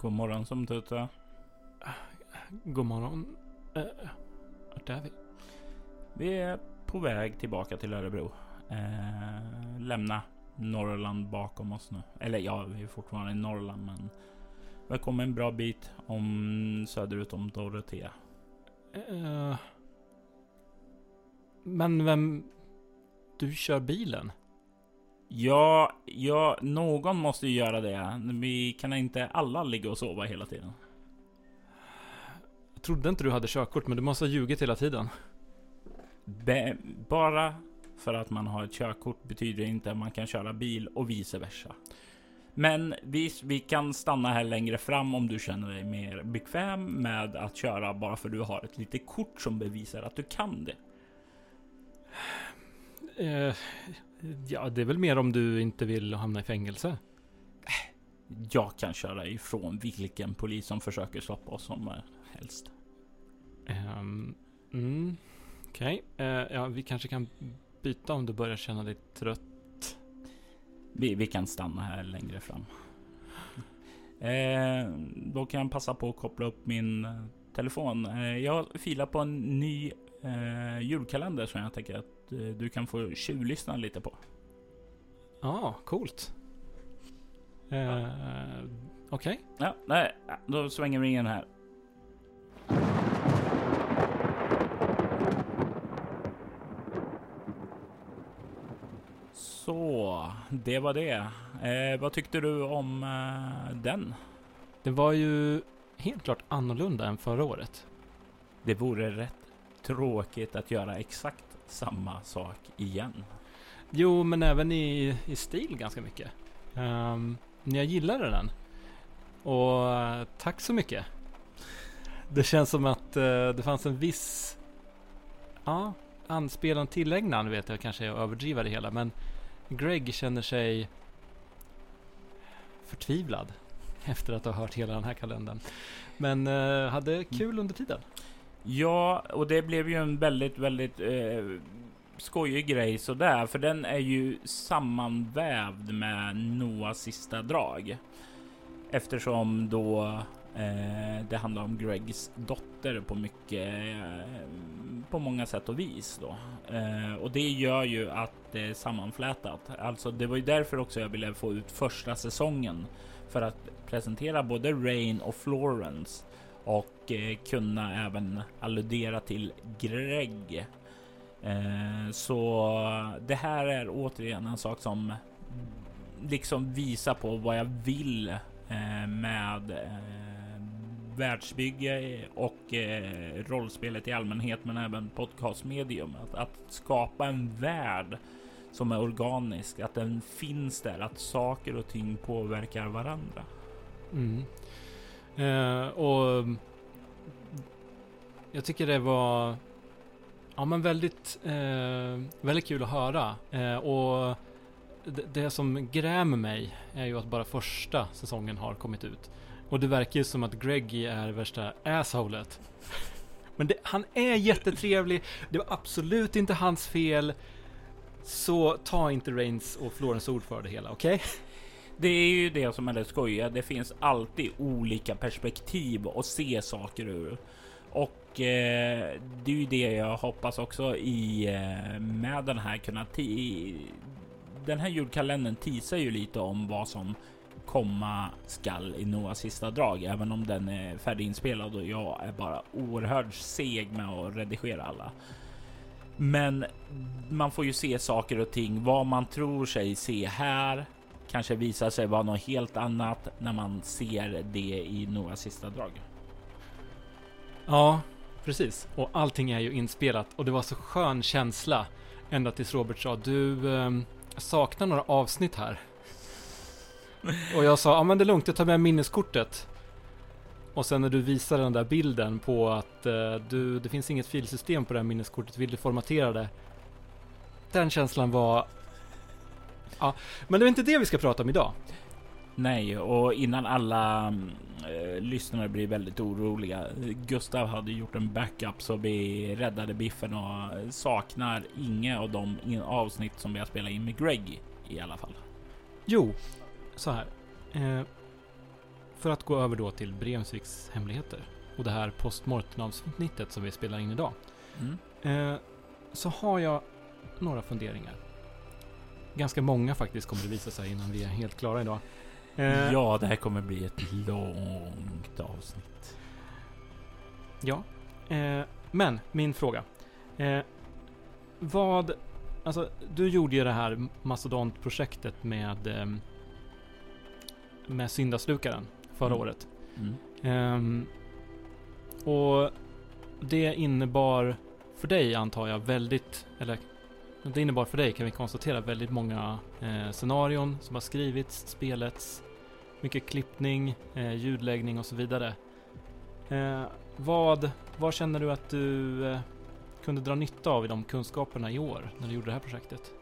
God morgon som tuta. God morgon. Uh, vart är vi? Vi är på väg tillbaka till Örebro. Eh, lämna Norrland bakom oss nu. Eller ja, vi är fortfarande i Norrland, men vi har kommit en bra bit om söderut om Dorotea. Uh, men vem... Du kör bilen? Ja, ja, någon måste ju göra det. Vi kan inte alla ligga och sova hela tiden. Jag trodde inte du hade körkort, men du måste ha ljugit hela tiden. Be bara för att man har ett körkort betyder inte att man kan köra bil och vice versa. Men vi, vi kan stanna här längre fram om du känner dig mer bekväm med att köra bara för du har ett litet kort som bevisar att du kan det. Uh, ja, det är väl mer om du inte vill hamna i fängelse. Jag kan köra ifrån vilken polis som försöker stoppa oss som helst. Um, mm, Okej, okay. uh, ja, vi kanske kan byta om du börjar känna dig trött. Vi, vi kan stanna här längre fram. Eh, då kan jag passa på att koppla upp min telefon. Eh, jag filar på en ny eh, julkalender som jag tänker att eh, du kan få tjuvlyssna lite på. Ja, ah, coolt. Eh, Okej. Okay. Ja, nej, då svänger vi in här. Så, det var det. Eh, vad tyckte du om eh, den? Det var ju helt klart annorlunda än förra året. Det vore rätt tråkigt att göra exakt samma sak igen. Jo, men även i, i stil ganska mycket. Um, jag gillade den. Och uh, tack så mycket. Det känns som att uh, det fanns en viss ja, anspelan tillägnan vet jag kanske jag överdriver det hela. Men Greg känner sig förtvivlad efter att ha hört hela den här kalendern. Men uh, hade kul under tiden. Ja, och det blev ju en väldigt, väldigt eh, skojig grej sådär, för den är ju sammanvävd med Noahs sista drag. Eftersom då eh, det handlar om Gregs dotter på mycket, eh, på många sätt och vis då. Eh, och det gör ju att det är sammanflätat. Alltså, det var ju därför också jag ville få ut första säsongen för att presentera både Rain och Florence och eh, kunna även alludera till Greg. Eh, så det här är återigen en sak som liksom visar på vad jag vill eh, med världsbygge och eh, rollspelet i allmänhet, men även podcastmedium. Att, att skapa en värld som är organisk, att den finns där, att saker och ting påverkar varandra. Mm. Eh, och mm, jag tycker det var ja, men väldigt, eh, väldigt kul att höra. Eh, och det, det, som grämer mig är ju att bara första säsongen har kommit ut. Och det verkar ju som att Greggy är värsta assholet. Men det, han är jättetrevlig. Det var absolut inte hans fel. Så ta inte Rains och Florence ord för det hela, okej? Okay? Det är ju det som är det skojiga. Det finns alltid olika perspektiv att se saker ur. Och eh, det är ju det jag hoppas också i eh, med den här kunna den här julkalendern teasar ju lite om vad som komma skall i Noahs sista drag, även om den är färdiginspelad och jag är bara oerhört seg med att redigera alla. Men man får ju se saker och ting. Vad man tror sig se här kanske visar sig vara något helt annat när man ser det i Noahs sista drag. Ja, precis. Och allting är ju inspelat och det var så skön känsla ända tills Robert sa du eh, saknar några avsnitt här. och jag sa, ja men det är lugnt, jag tar med minneskortet. Och sen när du visar den där bilden på att eh, du, det finns inget filsystem på det här minneskortet, vill du formatera det? Den känslan var... Ja, men det är inte det vi ska prata om idag. Nej, och innan alla eh, lyssnare blir väldigt oroliga. Gustav hade gjort en backup så vi räddade biffen och saknar inga av de avsnitt som vi har spelat in med Greg i alla fall. Jo, så här. Eh, för att gå över då till Bremsviks hemligheter och det här postmortem-avsnittet som vi spelar in idag. Mm. Eh, så har jag några funderingar. Ganska många faktiskt kommer det visa sig innan vi är helt klara idag. Eh, Ja, det här kommer bli ett långt avsnitt. Ja. Eh, men min fråga. Eh, vad... Alltså, du gjorde ju det här mastodontprojektet med... ehm, med syndaslukaren förra Mm. året. Mm. Ehm, och det innebar för dig antar jag väldigt, eller det innebar för dig kan vi konstatera väldigt många eh, scenarion som har skrivits, spelets, mycket klippning, eh, ljudläggning och så vidare. Eh, vad, vad känner du att du eh, kunde dra nytta av i de kunskaperna i år när du gjorde det här projektet?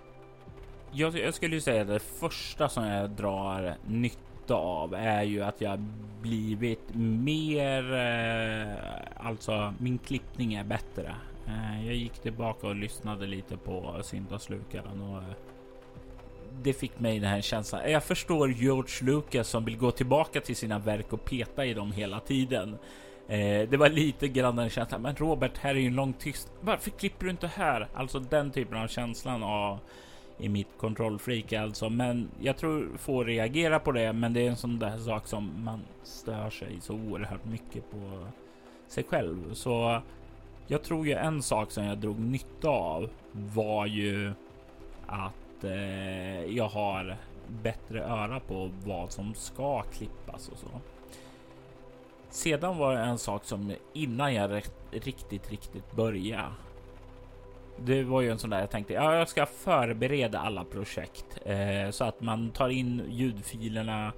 Jag, jag skulle ju säga att det första som jag drar nytta av är ju att jag blivit mer, eh, alltså min klippning är bättre. Eh, jag gick tillbaka och lyssnade lite på Syndaslukaren och eh, det fick mig den här känslan. Jag förstår George Lucas som vill gå tillbaka till sina verk och peta i dem hela tiden. Eh, det var lite grann den känslan. Men Robert, här är ju en lång tyst. Varför klipper du inte här? Alltså den typen av känslan av i mitt kontrollfreak alltså. Men jag tror få reagera på det. Men det är en sån där sak som man stör sig så oerhört mycket på sig själv. Så jag tror ju en sak som jag drog nytta av var ju att eh, jag har bättre öra på vad som ska klippas och så. Sedan var det en sak som innan jag riktigt, riktigt började. Det var ju en sån där jag tänkte, ja, jag ska förbereda alla projekt eh, så att man tar in ljudfilerna,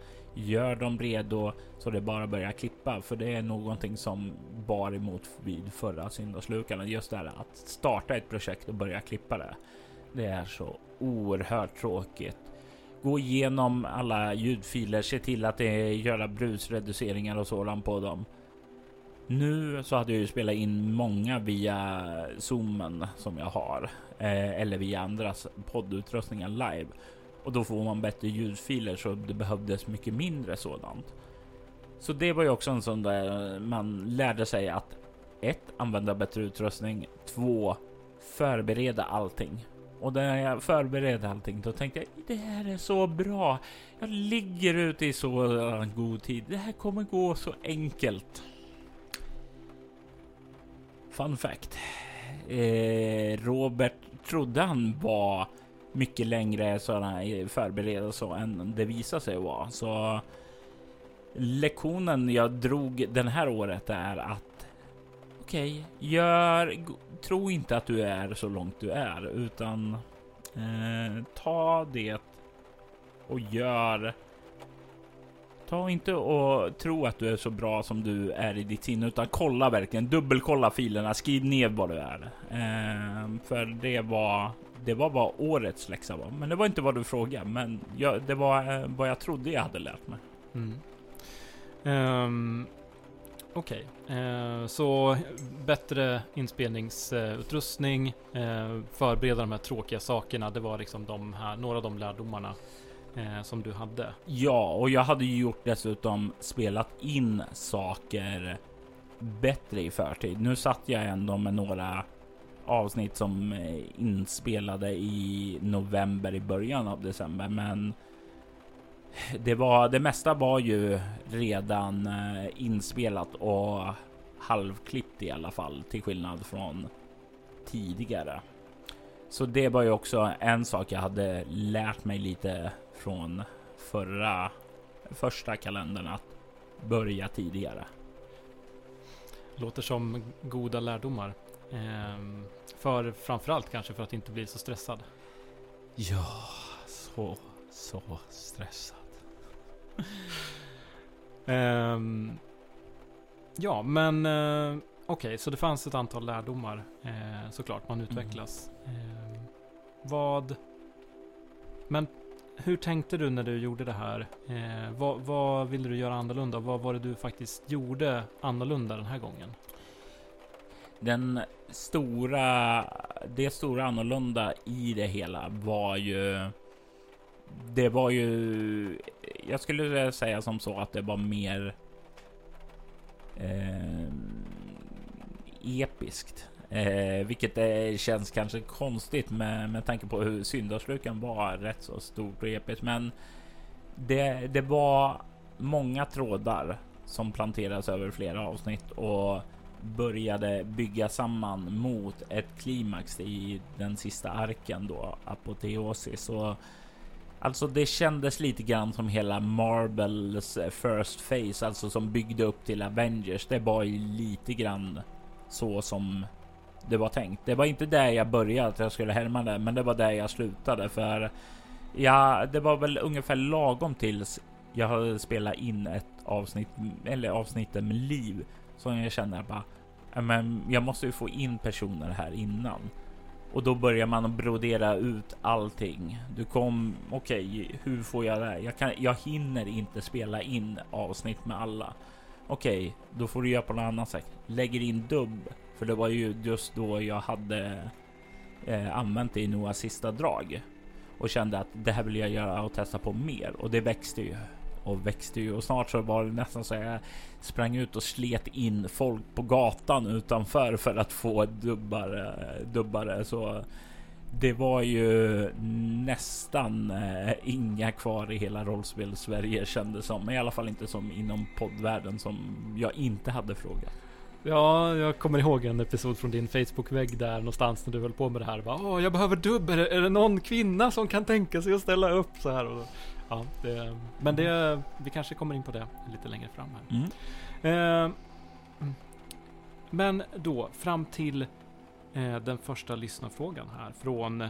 gör dem redo så det bara börjar klippa. För det är någonting som bar emot vid förra syndaslukarna. Just det här att starta ett projekt och börja klippa det. Det är så oerhört tråkigt. Gå igenom alla ljudfiler, se till att det göra brusreduceringar och sådant på dem. Nu så hade jag ju spelat in många via zoomen som jag har eh, eller via andras poddutrustningar live och då får man bättre ljudfiler så det behövdes mycket mindre sådant. Så det var ju också en sån där man lärde sig att ett använda bättre utrustning, två förbereda allting. Och när jag förberedde allting då tänkte jag det här är så bra. Jag ligger ute i så god tid. Det här kommer gå så enkelt. Fun fact. Eh, Robert trodde han var mycket längre sådana förberedelse än det visar sig vara. Så lektionen jag drog den här året är att okej, gör, tro inte att du är så långt du är utan eh, ta det och gör Ta inte och tro att du är så bra som du är i ditt sinne, utan kolla verkligen. Dubbelkolla filerna, skriv ner vad du är. Ehm, för det var, det var vad årets läxa var. Men det var inte vad du frågade, men jag, det var eh, vad jag trodde jag hade lärt mig. Mm. Um, Okej, Eh, så bättre inspelningsutrustning, uh, förbereda de här tråkiga sakerna. Det var liksom de här, några av de lärdomarna eh, som du hade. Ja, och jag hade ju gjort dessutom spelat in saker bättre i förtid. Nu satt jag ändå med några avsnitt som eh, inspelade i november i början av december, men det var det mesta var ju redan eh, inspelat och halvklippt i alla fall, till skillnad från tidigare. Så det var ju också en sak jag hade lärt mig lite från förra första kalendern att börja tidigare. Låter som goda lärdomar. Ehm, för framförallt kanske för att inte bli så stressad. Ja, så, så stressad. Ehm, ja, men eh, okej, så det fanns ett antal lärdomar eh, såklart. Man utvecklas. Ehm, vad... Men hur tänkte du när du gjorde det här? Eh, vad, vad ville du göra annorlunda? Vad var det du faktiskt gjorde annorlunda den här gången? Den stora, det stora annorlunda i det hela var ju. Det var ju. jag skulle säga som så att det var mer eh, episkt. Eh, vilket eh, känns kanske konstigt med, med tanke på hur syndaslukan var rätt så stort och episkt. Men det, det var många trådar som planteras över flera avsnitt och började bygga samman mot ett klimax i den sista arken då, apoteosis. Och alltså det kändes lite grann som hela Marvels eh, first phase, alltså som byggde upp till Avengers. Det var ju lite grann så som det var tänkt. Det var inte där jag började att jag skulle härma det, men det var där jag slutade för ja, det var väl ungefär lagom tills jag hade spelat in ett avsnitt eller avsnitten med liv som jag känner bara men jag måste ju få in personer här innan. Och då börjar man brodera ut allting. Du kom, okej, okay, hur får jag det? Jag, kan, jag hinner inte spela in avsnitt med alla. Okej, okay, då får du göra på något annat sätt. Lägger in dubb, för det var ju just då jag hade eh, använt det i Noahs sista drag. Och kände att det här vill jag göra och testa på mer. Och det växte ju. Och växte ju. Och snart så var det nästan så jag sprang ut och slet in folk på gatan utanför för att få dubbare, dubbare. Så det var ju nästan eh, inga kvar i hela rollspel Sverige kändes som, i alla fall inte som inom poddvärlden som jag inte hade frågat. Ja, jag kommer ihåg en episod från din Facebook-vägg där någonstans när du höll på med det här. Bara, Åh, jag behöver dubb. Är det, är det någon kvinna som kan tänka sig att ställa upp så här? Och, ja, det, men det, vi kanske kommer in på det lite längre fram här. Mm. Eh, men då, fram till eh, den första lyssnarfrågan här från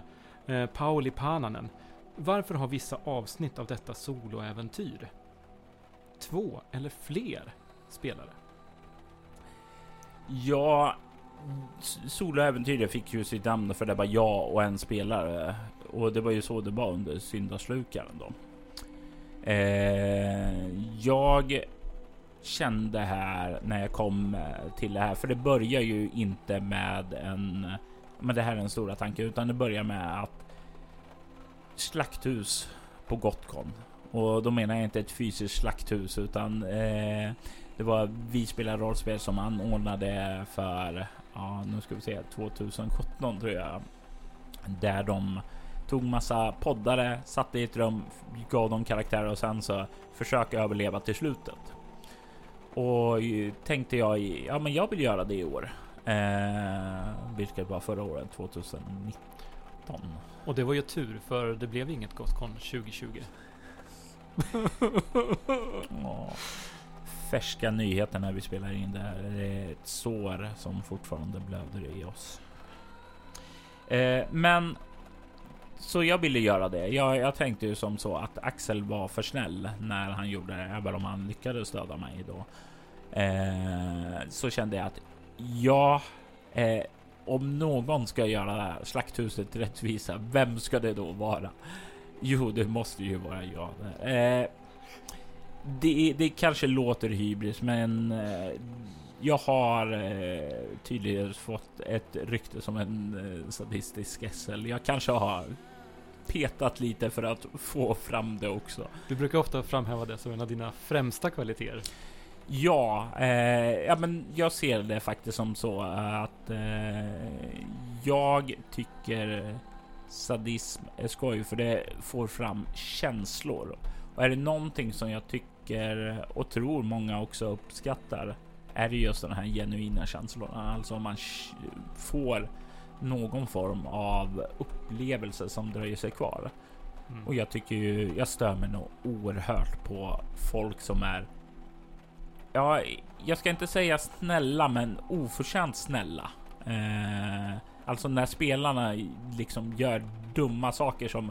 eh, Pauli Pananen. Varför har vissa avsnitt av detta soloäventyr två eller fler spelare? Ja, soloäventyret fick ju sitt namn för det var jag och en spelare och det var ju så det var under syndaslukaren då. Eh, jag kände här när jag kom eh, till det här, för det börjar ju inte med en, men det här är den stora tanken, utan det börjar med att slakthus på Gotcon och då menar jag inte ett fysiskt slakthus utan eh, det var vi spelar rollspel som anordnade för, ja nu ska vi se, 2017 tror jag. Där de tog massa poddare, satte i ett rum, gav dem karaktärer och sen så försöka överleva till slutet. Och tänkte jag, ja men jag vill göra det i år. Eh, vilket var förra året, 2019. Och det var ju tur för det blev inget Gotcon 2020. oh färska nyheter när vi spelar in det här. Det är ett sår som fortfarande blöder i oss. Eh, men så jag ville göra det. Jag, jag, tänkte ju som så att Axel var för snäll när han gjorde det, även om han lyckades döda mig då. Eh, så kände jag att ja, eh, om någon ska göra det här slakthuset rättvisa, vem ska det då vara? Jo, det måste ju vara jag. Eh, det, det kanske låter hybris, men eh, jag har eh, tydligen fått ett rykte som en eh, sadistisk SL. Jag kanske har petat lite för att få fram det också. Du brukar ofta framhäva det som en av dina främsta kvaliteter. Ja, eh, ja, men jag ser det faktiskt som så att eh, jag tycker sadism är skoj för det får fram känslor. Och är det någonting som jag tycker och tror många också uppskattar är det just den här genuina känslorna. Alltså om man får någon form av upplevelse som dröjer sig kvar. Mm. Och jag tycker ju, jag stör mig nog oerhört på folk som är Ja, jag ska inte säga snälla, men oförtjänt snälla. Eh, alltså när spelarna liksom gör dumma saker som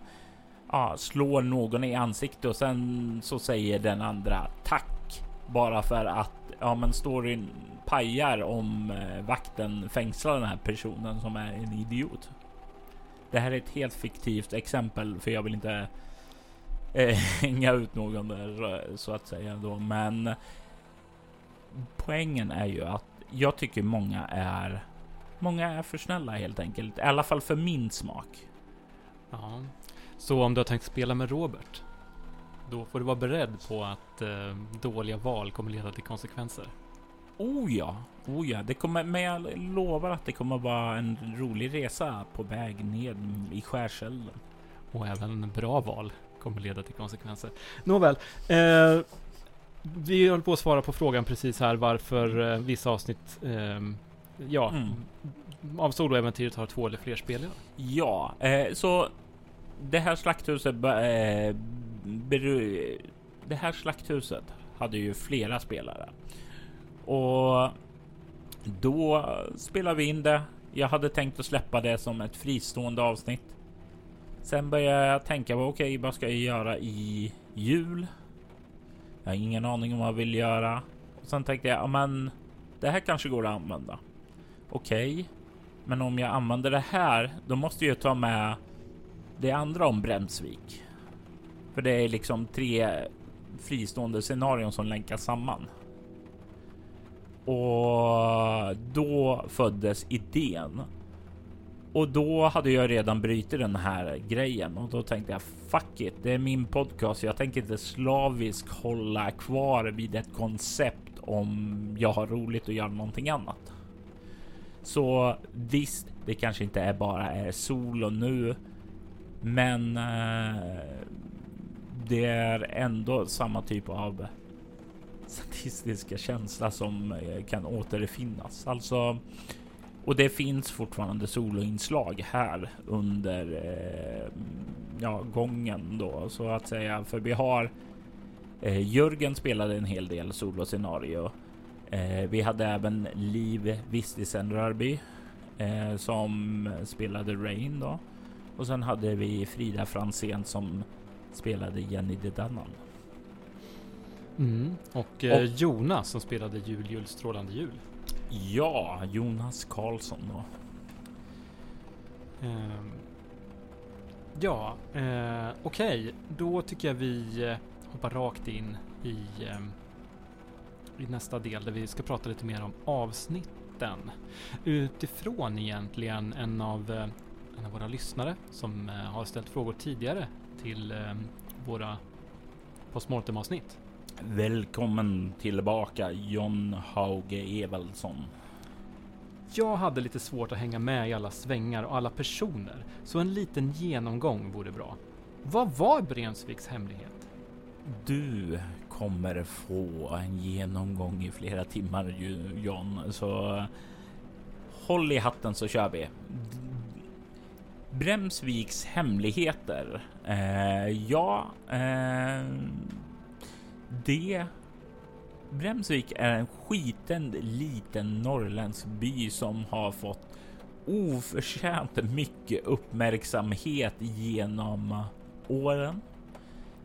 ja, slår någon i ansiktet och sen så säger den andra tack bara för att ja, men storyn pajar om eh, vakten fängslar den här personen som är en idiot. Det här är ett helt fiktivt exempel för jag vill inte eh, hänga ut någon där eh, så att säga då, men poängen är ju att jag tycker många är Många är för snälla helt enkelt, i alla fall för min smak. Ja, så om du har tänkt spela med Robert, då får du vara beredd på att eh, dåliga val kommer leda till konsekvenser. Oh ja, oh ja, det kommer, men jag lovar att det kommer vara en rolig resa på väg ned i skärselden. Och även bra val kommer leda till konsekvenser. Nåväl, eh, vi håller på att svara på frågan precis här varför eh, vissa avsnitt, eh, ja, Mm. av soloäventyret har två eller fler spelare. Ja, eh, så det här slakthuset, eh, beru- det här slakthuset hade ju flera spelare och då spelade vi in det. Jag hade tänkt att släppa det som ett fristående avsnitt. Sen började jag tänka på okej, vad ska jag göra i jul? Jag har ingen aning om vad jag vill göra. Och sen tänkte jag, ja, men det här kanske går att använda. Okej, men om jag använder det här, då måste jag ta med det andra om Bremsvik. För det är liksom tre fristående scenarion som länkas samman. Och då föddes idén. Och då hade jag redan brutit den här grejen och då tänkte jag fuck it, det är min podcast. Jag tänker inte slaviskt hålla kvar vid ett koncept om jag har roligt och gör någonting annat. Så visst, det kanske inte är bara är solo nu, men eh, det är ändå samma typ av statistiska känsla som eh, kan återfinnas. Alltså, och det finns fortfarande soloinslag här under eh, ja, gången då så att säga. För vi har eh, Jörgen spelade en hel del soloscenario. Eh, vi hade även Liv Vistisen Rörby eh, som spelade Rain då. Och sen hade vi Frida Fransén som spelade Jenny Dedannan. Mm. Och, eh, Jonas som spelade Jul, jul, strålande jul. Ja, Jonas Karlsson då. Ehm, ja, eh, okej. Då tycker jag vi eh, hoppar rakt in i, ehm, i nästa del där vi ska prata lite mer om avsnitten. Utifrån egentligen en av, eh, en av våra lyssnare som eh, har ställt frågor tidigare till eh, våra postmortem avsnitt. Välkommen tillbaka John Hauge Evaldsson. Jag hade lite svårt att hänga med i alla svängar och alla personer, så en liten genomgång vore bra. Vad var Bremsviks hemlighet? Du kommer få en genomgång i flera timmar John, så håll i hatten så kör vi. Bremsviks hemligheter. Eh, ja, eh, det. Bremsvik är en skiten liten norrländsk by som har fått oförtjänt mycket uppmärksamhet genom åren.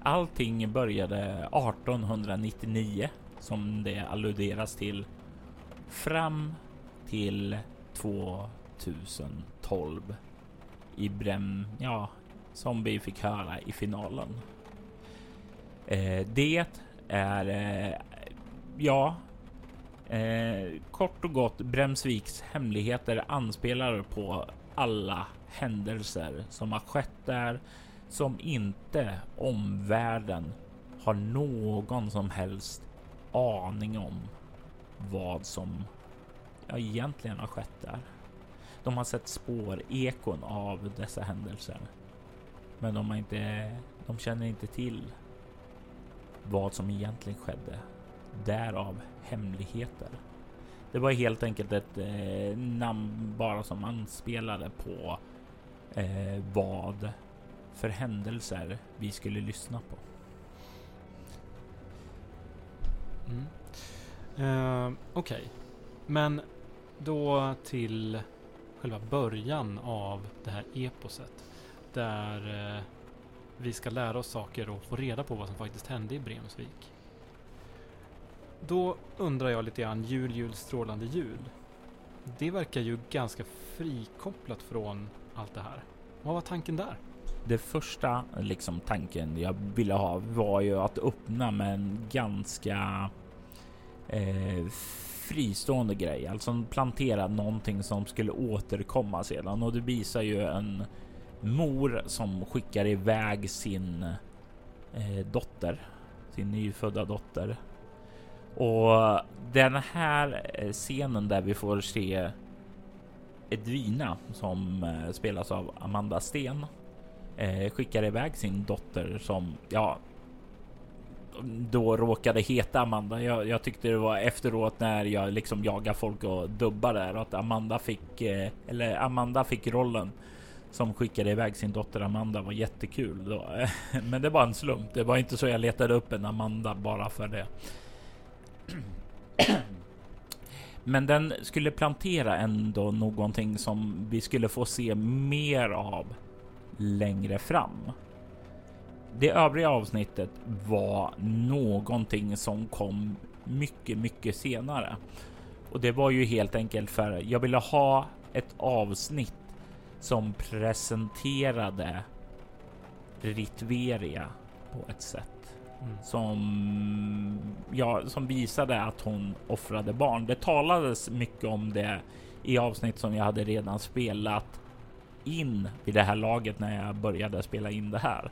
Allting började 1899 som det alluderas till fram till 2012 i Brem, ja, som vi fick höra i finalen. Eh, det är, eh, ja, eh, kort och gott Bremsviks hemligheter anspelar på alla händelser som har skett där som inte omvärlden har någon som helst aning om vad som ja, egentligen har skett där. De har sett spår, ekon av dessa händelser. Men de har inte, de känner inte till vad som egentligen skedde. Därav hemligheter. Det var helt enkelt ett eh, namn bara som anspelade på eh, vad för händelser vi skulle lyssna på. Mm. Eh, Okej, men då till själva början av det här eposet. Där eh, vi ska lära oss saker och få reda på vad som faktiskt hände i Bremsvik. Då undrar jag lite grann, jul, jul, strålande jul. Det verkar ju ganska frikopplat från allt det här. Vad var tanken där? Det första liksom tanken jag ville ha var ju att öppna med en ganska eh, fristående grej, alltså plantera någonting som skulle återkomma sedan. Och det visar ju en mor som skickar iväg sin eh, dotter, sin nyfödda dotter. Och den här eh, scenen där vi får se Edvina som eh, spelas av Amanda Sten eh, skickar iväg sin dotter som ja, då råkade heta Amanda. Jag, jag, tyckte det var efteråt när jag liksom jagar folk och dubbar där att Amanda fick eh, eller Amanda fick rollen som skickade iväg sin dotter Amanda var jättekul. Då. Men det var en slump. Det var inte så jag letade upp en Amanda bara för det. Men den skulle plantera ändå någonting som vi skulle få se mer av längre fram. Det övriga avsnittet var någonting som kom mycket, mycket senare. Och det var ju helt enkelt för jag ville ha ett avsnitt som presenterade Ritveria på ett sätt mm. som ja, som visade att hon offrade barn. Det talades mycket om det i avsnitt som jag hade redan spelat in vid det här laget när jag började spela in det här.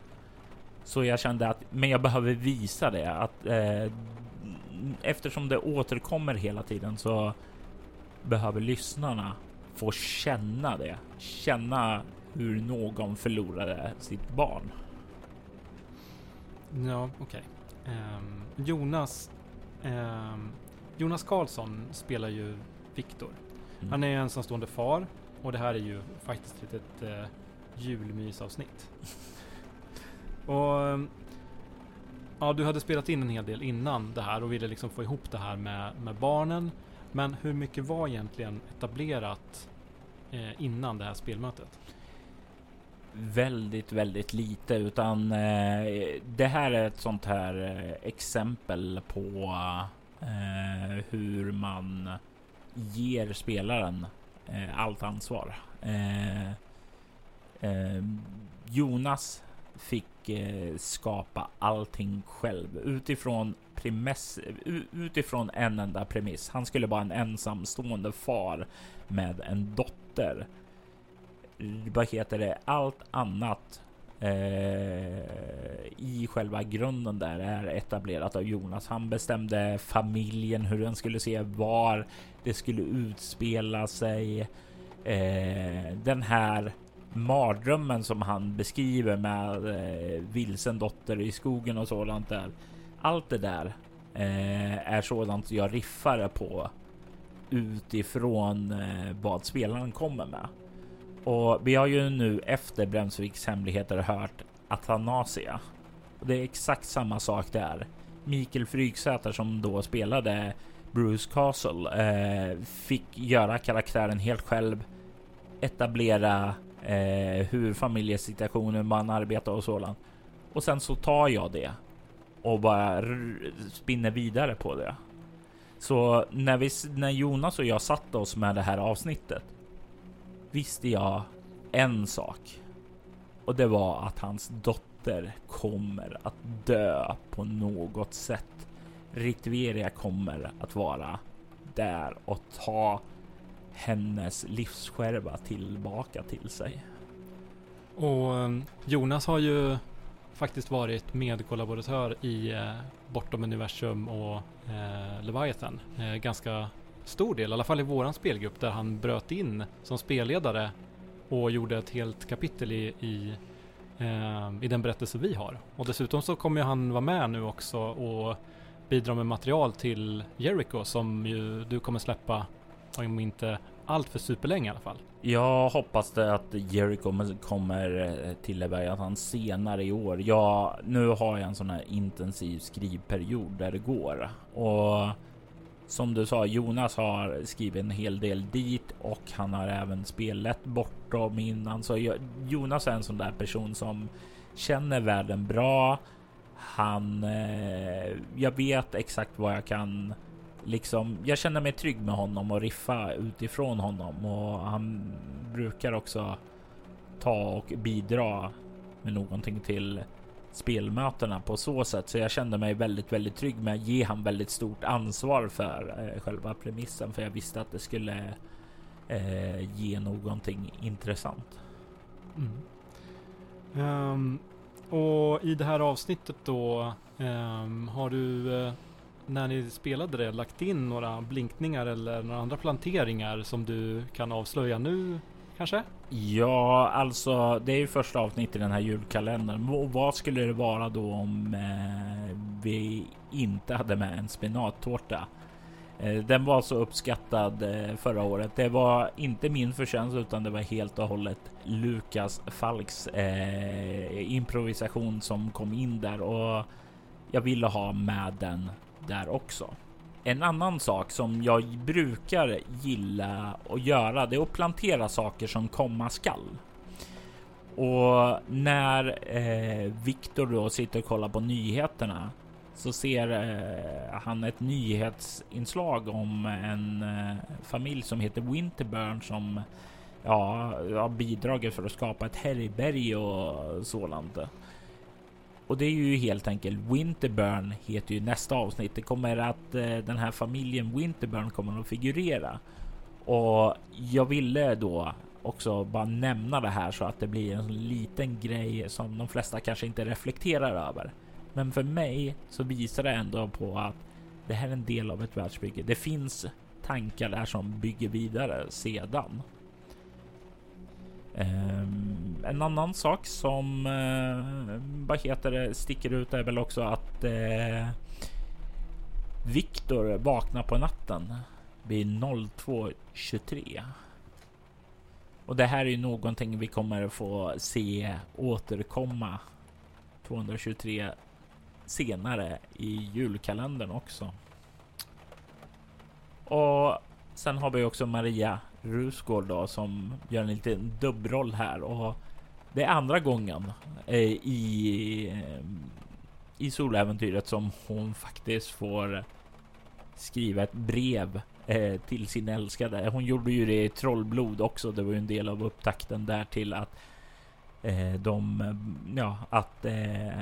Så jag kände att men jag behöver visa det att eh, eftersom det återkommer hela tiden så behöver lyssnarna få känna det. Känna hur någon förlorade sitt barn. Ja, okej. Okay. Um, ehm, Jonas um, Jonas Karlsson spelar ju Viktor. Mm. Han är ensamstående far och det här är ju faktiskt ett litet uh, julmysavsnitt. och ehm, Ja, du hade spelat in en hel del innan det här och ville liksom få ihop det här med, med barnen. Men hur mycket var egentligen etablerat eh, innan det här spelmötet? Väldigt, väldigt lite utan eh, det här är ett sånt här eh, exempel på eh, hur man ger spelaren eh, allt ansvar. Eh, eh Jonas fick Eh, skapa allting själv utifrån premiss, utifrån en enda premiss. Han skulle vara en ensamstående far med en dotter. Vad heter det? Allt annat eh, i själva grunden där är etablerat av Jonas. Han bestämde familjen, hur den skulle se, var det skulle utspela sig. Eh, den här mardrömmen som han beskriver med eh, vilsen dotter i skogen och sådant där. Allt det där eh, är sådant jag riffar på utifrån eh, vad spelaren kommer med. Och vi har ju nu efter Bremsviks hemligheter hört Athanasia. Och det är exakt samma sak där. Mikael Fryksäter som då spelade Bruce Castle eh, fick göra karaktären helt själv. Etablera eh, hur familjesituationen man arbetar och sådant. Och sen så tar jag det och bara spinner vidare på det. Så när, vi, när Jonas och jag satte oss med det här avsnittet visste jag en sak och det var att hans dotter kommer att dö på något sätt. Ritveria kommer att vara där och ta hennes livsskärva tillbaka till sig. Och ehm, Jonas har ju faktiskt varit medkollaboratör i eh, Bortom Universum och eh, Leviathan. Eh, ganska stor del, i alla fall i våran spelgrupp, där han bröt in som spelledare och gjorde ett helt kapitel i, i, eh, i den berättelse vi har. Och dessutom så kommer han vara med nu också och bidra med material till Jericho som ju du kommer släppa om inte allt för superlänge i alla fall. Jag hoppas det att Jericho kommer eh, till han senare i år. Ja, nu har jag en sån här intensiv skrivperiod där det går och som du sa, Jonas har skrivit en hel del dit och han har även spelat bortom innan. Så Jonas är en sån där person som känner världen bra. Han, eh, jag vet exakt vad jag kan liksom, jag känner mig trygg med honom och riffa utifrån honom och han brukar också ta och bidra med någonting till spelmötena på så sätt. Så jag kände mig väldigt, väldigt trygg med att ge han väldigt stort ansvar för eh, själva premissen, för jag visste att det skulle eh, ge någonting intressant. Mm. Um, och i det här avsnittet då um, har du uh när ni spelade det lagt in några blinkningar eller några andra planteringar som du kan avslöja nu kanske? Ja, alltså det är ju första avsnittet i den här julkalendern. Och vad skulle det vara då om eh, vi inte hade med en spenattårta? Eh, den var så uppskattad eh, förra året. Det var inte min förtjänst utan det var helt och hållet Lukas Falks eh, improvisation som kom in där och jag ville ha med den där också. En annan sak som jag brukar gilla att göra, det är att plantera saker som komma skall. Och när eh, Viktor då sitter och kollar på nyheterna så ser eh, han ett nyhetsinslag om en eh, familj som heter Winterburn som ja, har bidragit för att skapa ett härberge och sådant. Och det är ju helt enkelt Winterburn heter ju nästa avsnitt. Det kommer att eh, den här familjen Winterburn kommer att figurera. Och jag ville då också bara nämna det här så att det blir en liten grej som de flesta kanske inte reflekterar över. Men för mig så visar det ändå på att det här är en del av ett världsbygge. Det finns tankar där som bygger vidare sedan. Um, en annan sak som uh, vad heter det sticker ut är väl också att uh, Viktor vaknar på natten vid 02.23. Och det här är ju någonting vi kommer få se återkomma 223 senare i julkalendern också. Och sen har vi också Maria Rusgård då som gör en liten dubbroll här och det är andra gången eh, i eh, i soläventyret som hon faktiskt får skriva ett brev eh, till sin älskade. Hon gjorde ju det i Trollblod också. Det var ju en del av upptakten där till att eh, de, ja, att eh,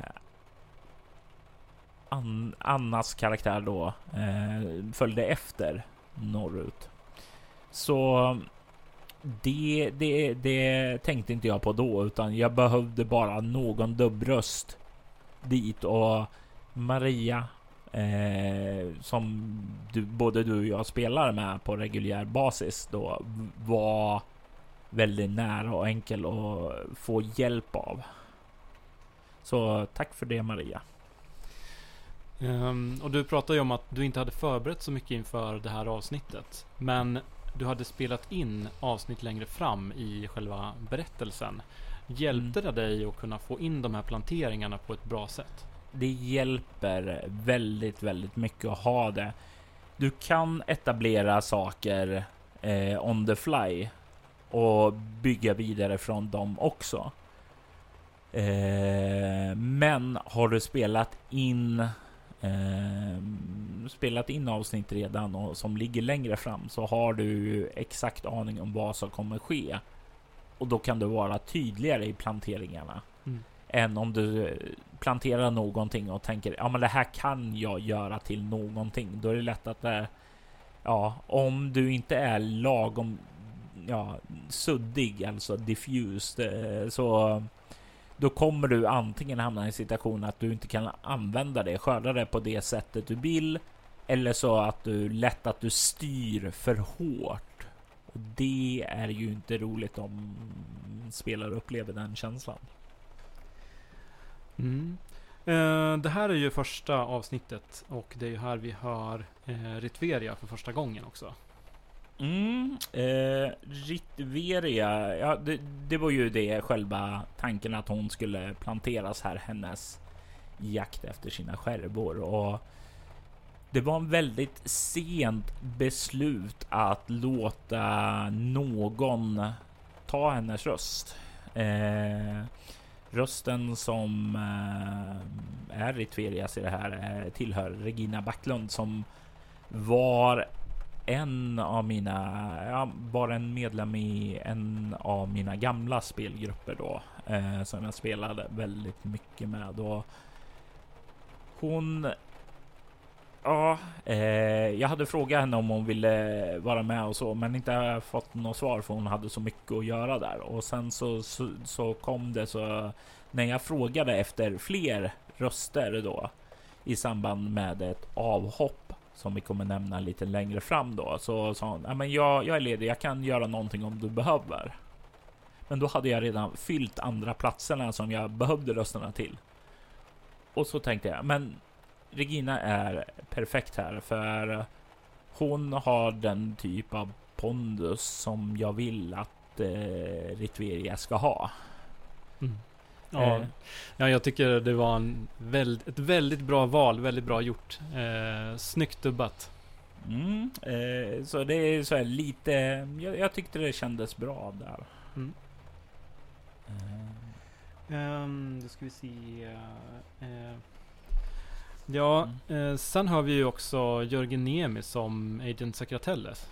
An Annas karaktär då eh, följde efter norrut. Så det, det, det tänkte inte jag på då, utan jag behövde bara någon dubbröst dit och Maria eh, som du, både du och jag spelar med på reguljär basis då var väldigt nära och enkel att få hjälp av. Så tack för det Maria. Um, och du pratade ju om att du inte hade förberett så mycket inför det här avsnittet. Men du hade spelat in avsnitt längre fram i själva berättelsen. Hjälpte mm. det dig att kunna få in de här planteringarna på ett bra sätt? Det hjälper väldigt, väldigt mycket att ha det. Du kan etablera saker eh, on the fly och bygga vidare från dem också. Eh, men har du spelat in spelat in avsnitt redan och som ligger längre fram så har du exakt aning om vad som kommer ske. Och då kan du vara tydligare i planteringarna mm. än om du planterar någonting och tänker ja, men det här kan jag göra till någonting. Då är det lätt att det, ja, om du inte är lagom ja, suddig, alltså diffused, eh, så då kommer du antingen hamna i en situation att du inte kan använda det, skörda det på det sättet du vill, eller så att du lätt att du styr för hårt. Och det är ju inte roligt om spelare upplever den känslan. Mm. Eh, det här är ju första avsnittet och det är ju här vi hör eh, Ritveria för första gången också. Mm, eh, Ritveria, ja, det, det, var ju det själva tanken att hon skulle planteras här, hennes jakt efter sina skärvor och det var en väldigt sent beslut att låta någon ta hennes röst. Eh, rösten som eh, är Ritverias i det här eh, tillhör Regina Backlund som var en av mina, ja, var en medlem i en av mina gamla spelgrupper då eh, som jag spelade väldigt mycket med och hon Ja, eh, jag hade frågat henne om hon ville vara med och så, men inte fått något svar för hon hade så mycket att göra där. Och sen så, så, så kom det så när jag frågade efter fler röster då i samband med ett avhopp som vi kommer nämna lite längre fram då så sa hon, ja, men jag, jag är ledig, jag kan göra någonting om du behöver. Men då hade jag redan fyllt andra platserna som jag behövde rösterna till. Och så tänkte jag, men Regina är perfekt här för hon har den typ av pondus som jag vill att eh, Ritveria ska ha. Mm. Ja, Eh. ja, jag tycker det var en väldigt, ett väldigt bra val, väldigt bra gjort. Eh, snyggt dubbat. Mm, eh, så det är så här lite. Jag, jag tyckte det kändes bra där. Mm. Eh, Um, då ska vi se. eh, ja, eh, sen har vi ju också Jörgen Niemi som Agent Sacratelles.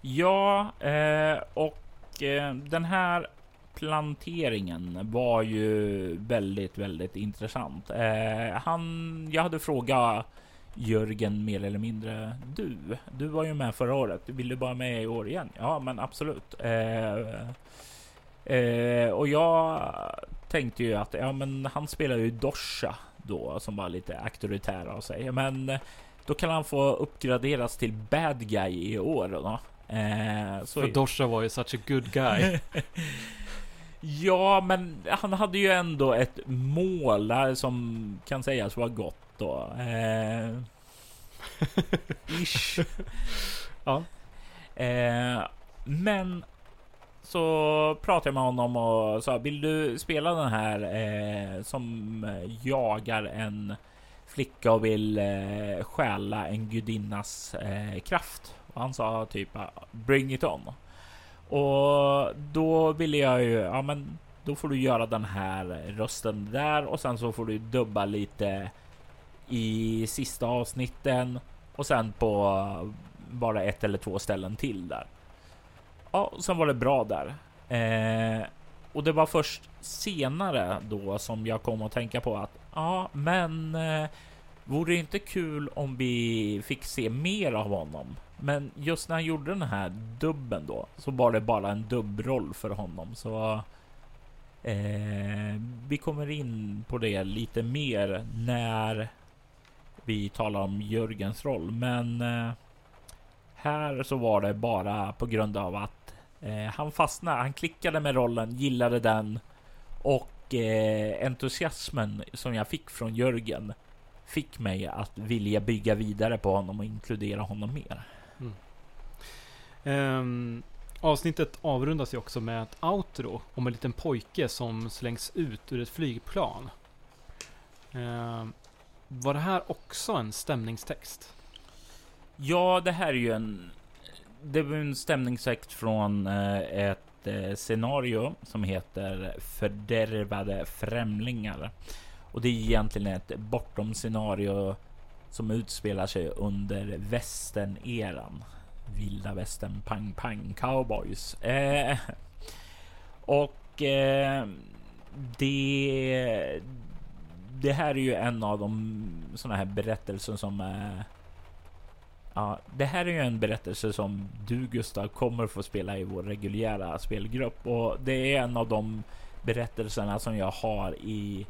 Ja, eh, och eh, den här planteringen var ju väldigt, väldigt intressant. Eh, han, jag hade frågat Jörgen mer eller mindre. Du, du var ju med förra året. Vill du vara med i år igen? Ja, men absolut. Eh, eh, och jag tänkte ju att ja, men han spelar ju Dosha då som var lite auktoritär av sig. Men då kan han få uppgraderas till bad guy i år då. Eh, så För Dosha var ju such a good guy. ja, men han hade ju ändå ett mål som kan sägas vara gott då. Eh, ish. ja. Eh, men så pratade jag med honom och sa vill du spela den här eh, som jagar en flicka och vill eh, stjäla en gudinnas eh, kraft? Och han sa typ ah, bring it on. Och då ville jag ju, ja men då får du göra den här rösten där och sen så får du dubba lite i sista avsnitten och sen på bara ett eller två ställen till där. Ja, och sen var det bra där. Eh, och det var först senare då som jag kom att tänka på att ja, men eh, vore det inte kul om vi fick se mer av honom? Men just när han gjorde den här dubben då så var det bara en dubbroll för honom. Så eh, vi kommer in på det lite mer när vi talar om Jörgens roll. Men eh, här så var det bara på grund av att eh, han fastnade. Han klickade med rollen, gillade den och eh, entusiasmen som jag fick från Jörgen fick mig att vilja bygga vidare på honom och inkludera honom mer. Mm. Ehm, avsnittet avrundas ju också med ett outro om en liten pojke som slängs ut ur ett flygplan. Um, var det här också en stämningstext? Ja, det här är ju en. Det var en stämningstext från eh, ett eh, scenario som heter Fördärvade främlingar. Och det är egentligen ett bortom scenario som utspelar sig under västern-eran. Vilda västern, pang pang cowboys. Eh, och eh, det. Det här är ju en av de sådana här berättelser som är Ja, det här är ju en berättelse som du Gustav kommer få spela i vår reguljära spelgrupp och det är en av de berättelserna som jag har i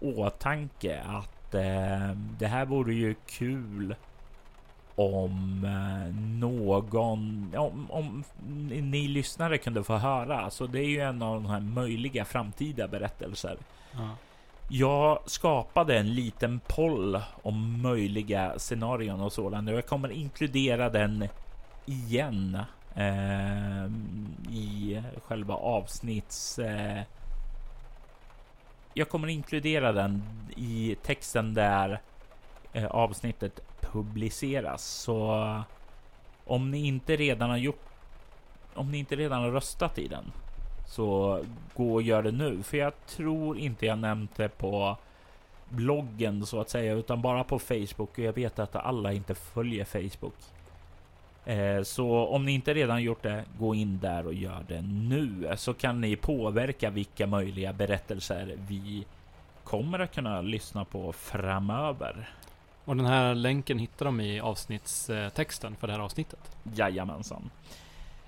åtanke att eh, det här vore ju kul om eh, någon, om, om ni lyssnare kunde få höra. Så det är ju en av de här möjliga framtida berättelser. Ja. Jag skapade en liten poll om möjliga scenarion och sådant. Jag kommer inkludera den igen eh, i själva avsnitts... Eh, jag kommer inkludera den i texten där eh, avsnittet publiceras. Så om ni inte redan har gjort... Om ni inte redan har röstat i den så gå och gör det nu. För jag tror inte jag nämnt det på bloggen så att säga, utan bara på Facebook. Och jag vet att alla inte följer Facebook. Eh, så om ni inte redan gjort det, gå in där och gör det nu. Så kan ni påverka vilka möjliga berättelser vi kommer att kunna lyssna på framöver. Och den här länken hittar de i avsnittstexten för det här avsnittet. Jajamensan.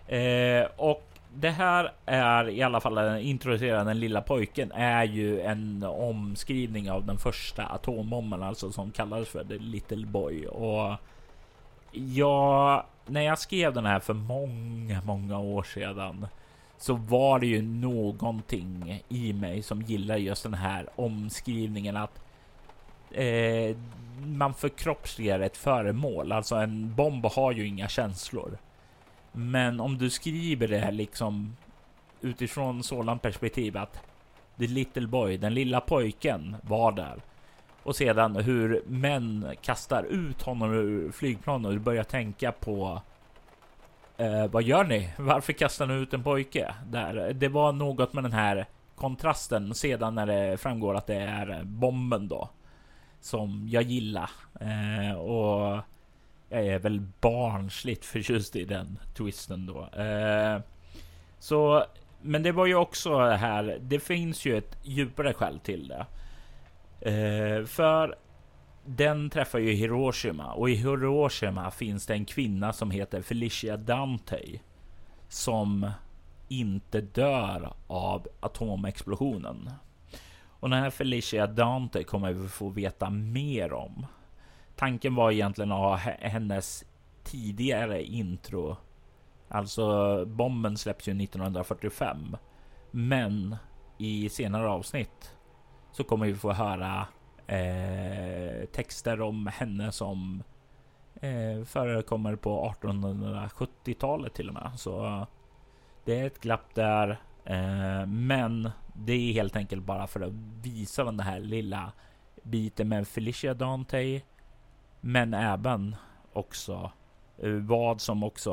Eh, och det här är i alla fall introducerar den lilla pojken är ju en omskrivning av den första atombomben, alltså som kallades för The Little Boy. Och ja, när jag skrev den här för många, många år sedan så var det ju någonting i mig som gillar just den här omskrivningen att eh, man förkroppsligar ett föremål. Alltså en bomb har ju inga känslor. Men om du skriver det här liksom utifrån sådant perspektiv att the little boy, den lilla pojken var där. Och sedan hur män kastar ut honom ur flygplanet och börjar tänka på eh, vad gör ni? Varför kastar ni ut en pojke? Där, det var något med den här kontrasten sedan när det framgår att det är bomben då som jag gillar. Eh, och jag är väl barnsligt förtjust i den twisten då. Eh, så, men det var ju också här. Det finns ju ett djupare skäl till det. Eh, för den träffar ju Hiroshima och i Hiroshima finns det en kvinna som heter Felicia Dante som inte dör av atomexplosionen. Och den här Felicia Dante kommer vi få veta mer om. Tanken var egentligen att ha hennes tidigare intro. Alltså bomben släpps ju 1945. Men i senare avsnitt så kommer vi få höra eh, texter om henne som eh, förekommer på 1870-talet till och med. Så det är ett glapp där. Eh, men det är helt enkelt bara för att visa den här lilla biten med Felicia Dante. Men även också eh, vad som också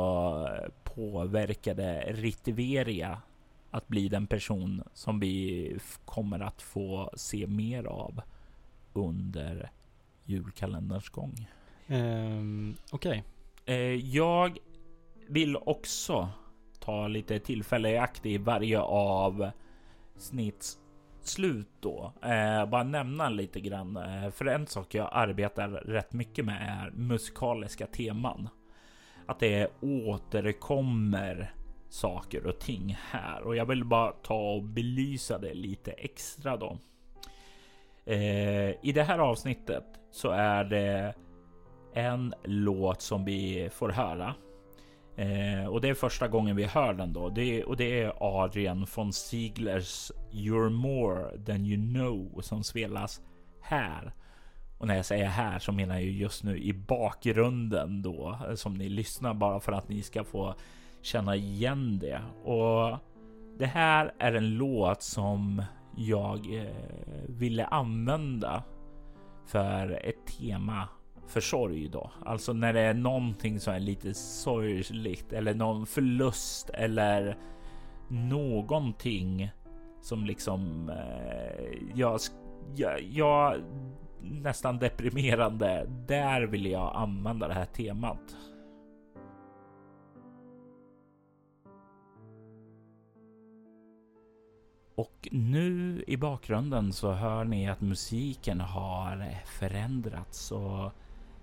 eh, påverkade Ritiveria att bli den person som vi kommer att få se mer av under julkalenderns gång. Um, Okej. Okay. Eh, jag vill också ta lite tillfälle i akt i varje av snitts slut då. Eh, bara nämna lite grann. Eh, för en sak jag arbetar rätt mycket med är musikaliska teman. Att det återkommer saker och ting här och jag vill bara ta och belysa det lite extra då. Eh, I det här avsnittet så är det en låt som vi får höra Eh, och det är första gången vi hör den då. Det, och det är Adrian von Sieglers You're more than you know som spelas här. Och när jag säger här så menar jag just nu i bakgrunden då som ni lyssnar bara för att ni ska få känna igen det. Och det här är en låt som jag eh, ville använda för ett tema för sorg då. Alltså när det är någonting som är lite sorgligt eller någon förlust eller någonting som liksom eh, jag, jag, jag nästan deprimerande. Där vill jag använda det här temat. Och nu i bakgrunden så hör ni att musiken har förändrats. Och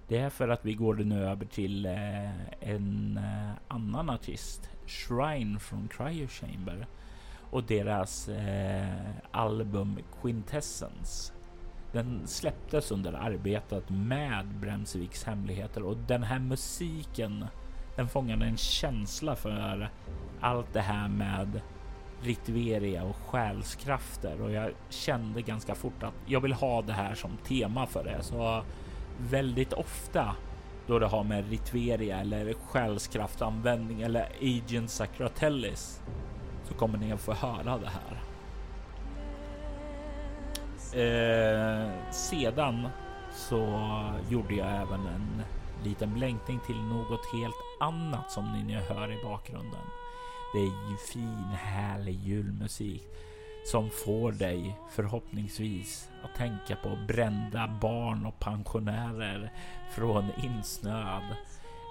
det är för att vi går nu över till eh, en eh, annan artist, Shrine från Cryo Chamber. Och deras eh, album Quintessence. Den släpptes under arbetet med Bremsviks hemligheter. Och den här musiken den fångade en känsla för allt det här med Ritveria och själskrafter och jag kände ganska fort att jag vill ha det här som tema för det. Så väldigt ofta då det har med Ritveria eller själskraftanvändning eller Agent Sacratellis så kommer ni att få höra det här. Eh, sedan så gjorde jag även en liten blänkning till något helt annat som ni nu hör i bakgrunden. Det är ju fin härlig julmusik som får dig förhoppningsvis att tänka på brända barn och pensionärer från insnöad.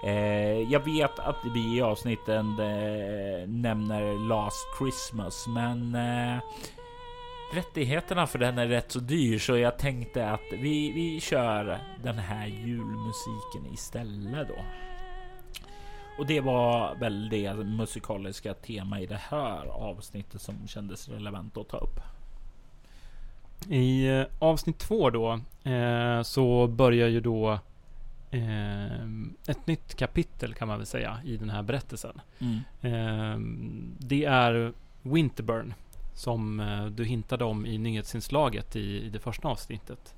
Eh, jag vet att vi i avsnitten eh, nämner Last Christmas, men eh, rättigheterna för den är rätt så dyr så jag tänkte att vi, vi kör den här julmusiken istället då. Och det var väl det musikaliska tema i det här avsnittet som kändes relevant att ta upp. I eh, avsnitt två då eh, så börjar ju då eh, ett nytt kapitel kan man väl säga i den här berättelsen. Mm. Eh, det är Winterburn som eh, du hintade om i nyhetsinslaget i, i det första avsnittet.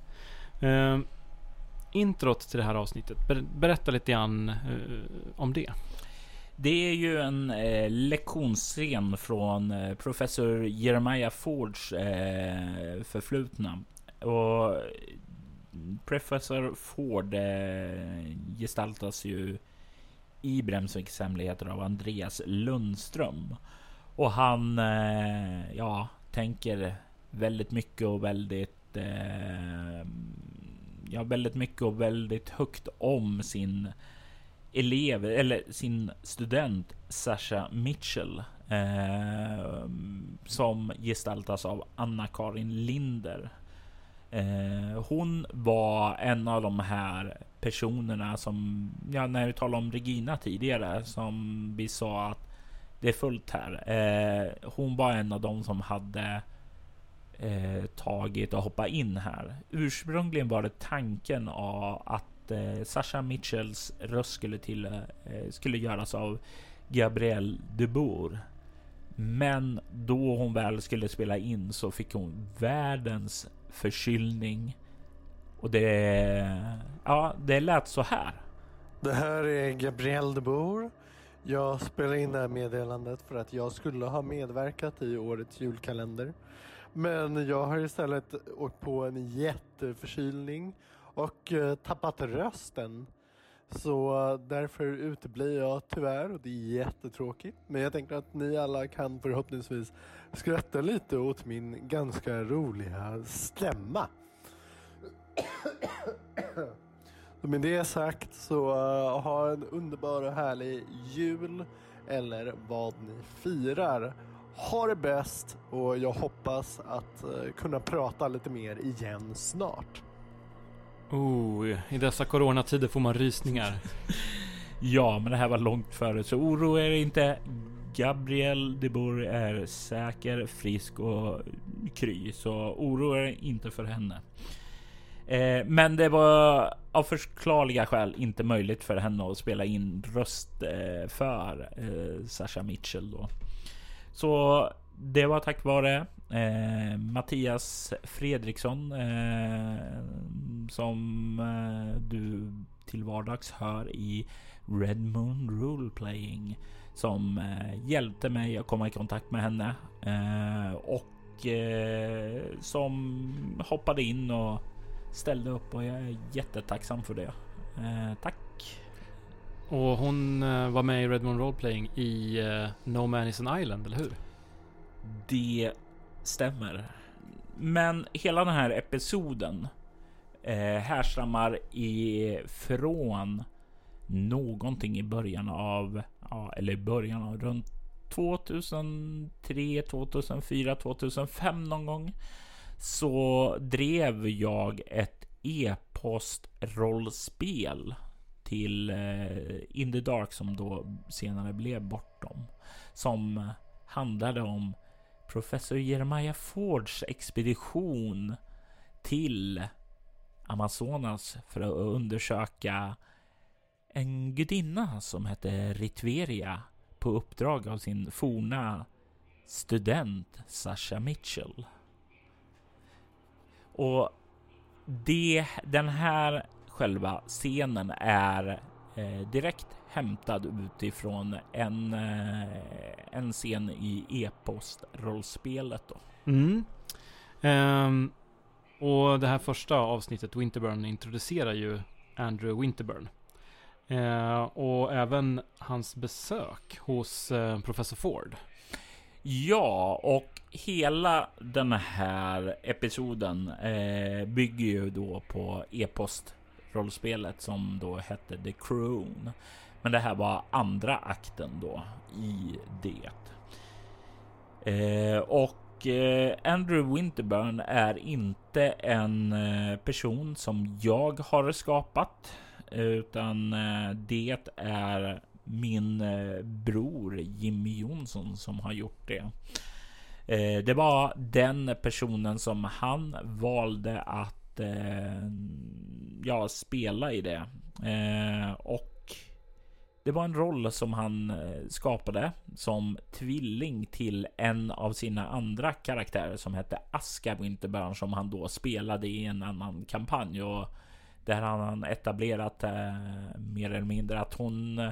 Introt till det här avsnittet, ber, berätta lite grann eh, om det. Det är ju en eh, lektionsscen från eh, professor Jeremiah Fords eh, förflutna. Och professor Ford eh, gestaltas ju i Bremsviks hemligheter av Andreas Lundström. Och han, eh, ja, tänker väldigt mycket och väldigt, eh, ja, väldigt mycket och väldigt högt om sin elev eller sin student Sasha Mitchell eh, som gestaltas av Anna-Karin Linder. Eh, hon var en av de här personerna som, ja, när vi talade om Regina tidigare, som vi sa att det är fullt här. Eh, hon var en av de som hade eh, tagit och hoppat in här. Ursprungligen var det tanken av att eh, Sasha Mitchells röst skulle, till, eh, skulle göras av Gabrielle Debour. Men då hon väl skulle spela in så fick hon världens förkylning. Och det, ja, det lät så här. Det här är Gabrielle Debour. Jag spelar in det här meddelandet för att jag skulle ha medverkat i årets julkalender. Men jag har istället åkt på en jätteförkylning och eh, tappat rösten. Så därför uteblir jag tyvärr och det är jättetråkigt. Men jag tänker att ni alla kan förhoppningsvis skratta lite åt min ganska roliga stämma. Med det sagt så uh, ha en underbar och härlig jul eller vad ni firar. Ha det bäst och jag hoppas att uh, kunna prata lite mer igen snart. Oh, i dessa coronatider får man rysningar. ja, men det här var långt före, så oroa er inte. Gabriel de Boer är säker, frisk och kry, så oroa er inte för henne. Eh, men det var av förklarliga skäl inte möjligt för henne att spela in röst eh, för eh, Sasha Mitchell då. Så det var tack vare eh, Mattias Fredriksson eh, som eh, du till vardags hör i Red Moon Rule-Playing. som eh, hjälpte mig att komma i kontakt med henne eh, och eh, som hoppade in och ställde upp och jag är jättetacksam för det. Eh, tack! Och hon eh, var med i Red Moon Playing i eh, No Man Is An Island, eller hur? Det stämmer. Men hela den här episoden eh, härstammar ifrån någonting i början av, ja, eller i början av runt 2003, 2004, 2005 någon gång. Så drev jag ett e-postrollspel till eh, In the Dark som då senare blev Bortom. Som handlade om professor Jeremiah Fords expedition till Amazonas för att undersöka en gudinna som hette Ritveria på uppdrag av sin forna student Sasha Mitchell. Och det, den här själva scenen är eh, direkt hämtad utifrån en, eh, en scen i e-post-rollspelet. Mm. Um, och det här första avsnittet, Winterburn, introducerar ju Andrew Winterburn. Uh, och även hans besök hos uh, professor Ford. Ja, och hela den här episoden eh, bygger ju då på e-post rollspelet som då hette The Crown. Men det här var andra akten då i det. Eh, och och eh, Andrew Winterburn är inte en eh, person som jag har skapat, utan eh, det är min eh, bror Jimmy Jonsson som har gjort det. Eh, det var den personen som han valde att eh, ja, spela i det. Eh, och det var en roll som han eh, skapade som tvilling till en av sina andra karaktärer som hette Aska Winterburn som han då spelade i en annan kampanj och där han han etablerat eh, mer eller mindre att hon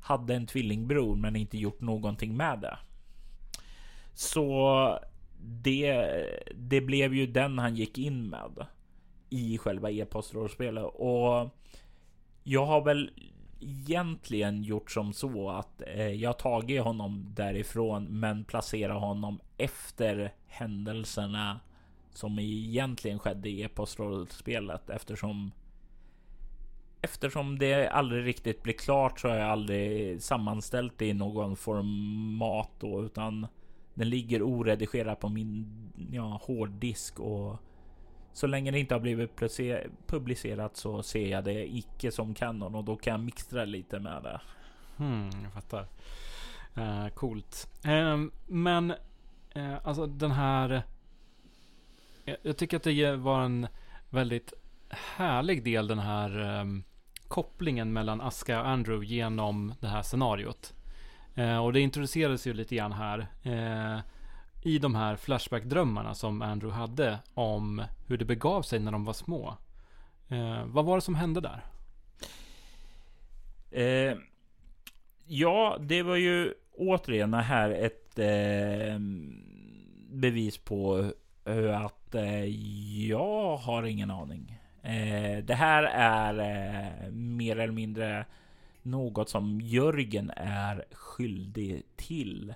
hade en tvillingbror men inte gjort någonting med det. Så det, det blev ju den han gick in med i själva e-postrollspelet. Och jag har väl egentligen gjort som så att eh, jag tagit honom därifrån men placerar honom efter händelserna som egentligen skedde i e-postrollspelet. Eftersom Eftersom det aldrig riktigt blir klart så har jag aldrig sammanställt det i någon format då, utan den ligger oredigerad på min ja, hårddisk och så länge det inte har blivit publicerat så ser jag det icke som kanon och då kan jag mixtra lite med det. Hmm, jag fattar. Uh, coolt. Uh, men uh, alltså den här. Jag, jag, tycker att det var en väldigt härlig del den här um, kopplingen mellan Aska och Andrew genom det här scenariot. Uh, och det introducerades ju lite grann här. Uh, i de här Flashback-drömmarna som Andrew hade om hur det begav sig när de var små. Eh, vad var det som hände där? Eh, ja, det var ju återigen här ett eh, bevis på att eh, jag har ingen aning. Eh, det här är eh, mer eller mindre något som Jörgen är skyldig till.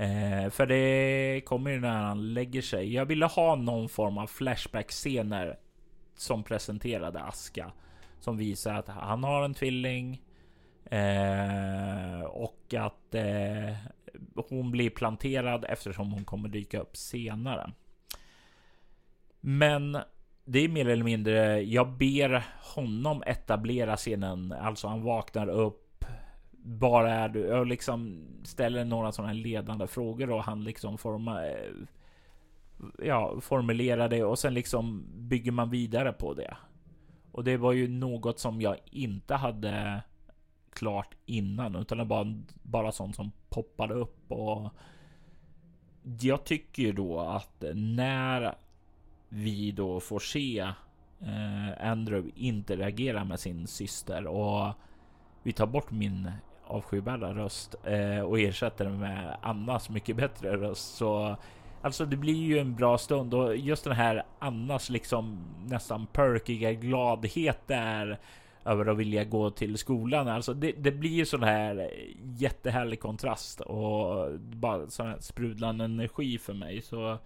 Eh, för det kommer ju när han lägger sig. Jag ville ha någon form av flashback-scener som presenterade Aska. Som visar att han har en tvilling. Eh, och att eh, hon blir planterad eftersom hon kommer dyka upp senare. Men det är mer eller mindre. Jag ber honom etablera scenen. Alltså han vaknar upp. Bara är du Jag liksom ställer några sådana ledande frågor och han liksom forma, eh, ja, formulerar det och sen liksom bygger man vidare på det. Och det var ju något som jag inte hade klart innan utan det var bara sånt som poppade upp och jag tycker ju då att när vi då får se eh, Andrew interagera med sin syster och vi tar bort min avskyvärda röst eh, och ersätter den med Annas mycket bättre röst. Så alltså, det blir ju en bra stund och just den här Annas liksom nästan perkiga gladhet där över att vilja gå till skolan. Alltså det, det blir sån här jättehärlig kontrast och bara sån här sprudlande energi för mig. Så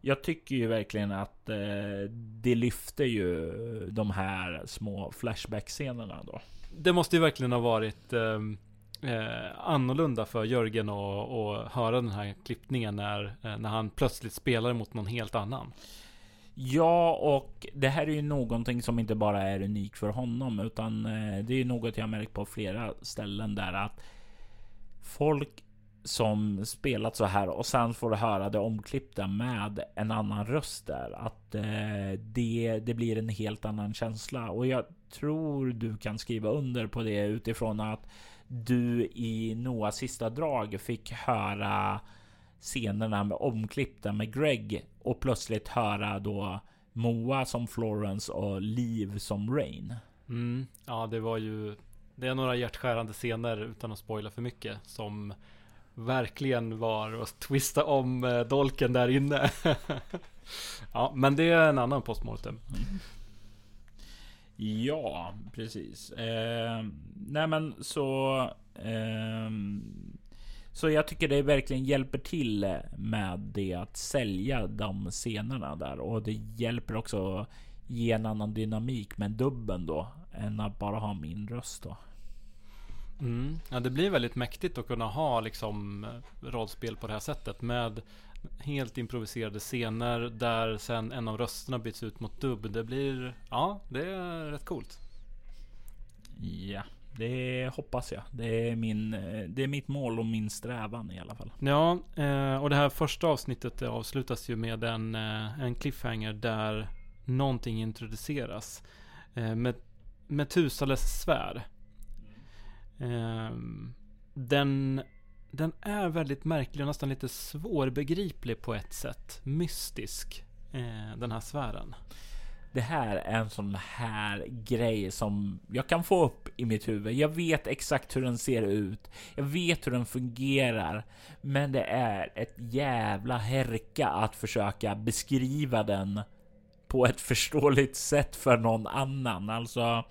jag tycker ju verkligen att eh, det lyfter ju de här små flashback-scenerna då. Det måste ju verkligen ha varit eh eh, annorlunda för Jörgen att höra den här klippningen när, eh, när han plötsligt spelar mot någon helt annan. Ja, och det här är ju någonting som inte bara är unikt för honom, utan eh, det är ju något jag märkt på flera ställen där att folk som spelat så här och sen får du höra det omklippta med en annan röst där. Att eh, det, det blir en helt annan känsla och jag tror du kan skriva under på det utifrån att du i Noahs sista drag fick höra scenerna med omklippta med Greg och plötsligt höra då Moa som Florence och Liv som Rain. Mm, ja, det var ju det är några hjärtskärande scener utan att spoila för mycket som verkligen var att twista om eh, dolken där inne. ja, men det är en annan postmortem. Ja, precis. Eh, nej, men så. Eh, så jag tycker det verkligen hjälper till med det att sälja de scenerna där och det hjälper också ge en annan dynamik med dubben då än att bara ha min röst då. Mm. Ja, det blir väldigt mäktigt att kunna ha liksom eh, rollspel på det här sättet med Helt improviserade scener där sen en av rösterna byts ut mot dubb. Det blir, ja, det är rätt coolt. Ja, det hoppas jag. Det är, min, eh, det är mitt mål och min strävan i alla fall. Ja, eh, och det här första avsnittet avslutas ju med en, eh, en cliffhanger där någonting introduceras. Med Metusales svär. Den, den är väldigt märklig och nästan lite svårbegriplig på ett sätt. Mystisk, eh, den här sfären det här är en sån här grej som jag kan få upp i mitt huvud. Jag vet exakt hur den ser ut. Jag vet hur den fungerar, men det är ett jävla härka att försöka beskriva den på ett förståeligt sätt för någon annan. Alltså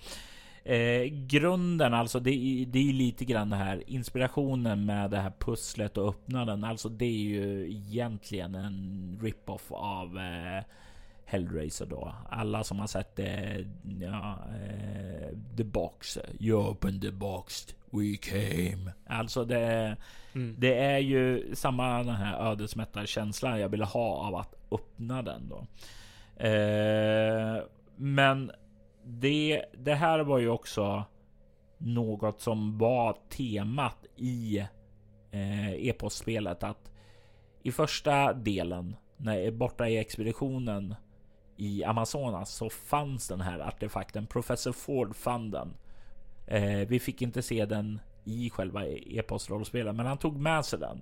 eh, grunden, alltså det, det är lite grann det här inspirationen med det här pusslet och öppnaden. Alltså det är ju egentligen en rip-off av eh, Hellraiser då. Alla som har sett det, ja, eh, The Box. You open the box, we came. Alltså det, mm. det är ju samma den här ödesmättade känslan jag ville ha av att öppna den då. Eh, men det, det här var ju också något som var temat i eh, e-postspelet att i första delen när borta i expeditionen i Amazonas så fanns den här artefakten. Professor Ford fann den. Eh, vi fick inte se den i själva e-postrollspelet, men han tog med sig den.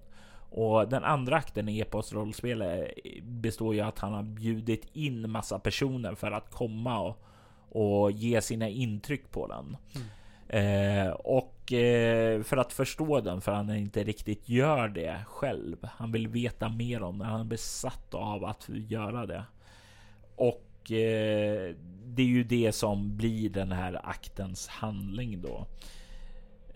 Och den andra akten i e-postrollspelet består ju att han har bjudit in massa personer för att komma och, och ge sina intryck på den. Mm. Eh, och eh, för att förstå den, för han inte riktigt gör det själv. Han vill veta mer om den. Han är besatt av att göra det. Och eh, det är ju det som blir den här aktens handling då.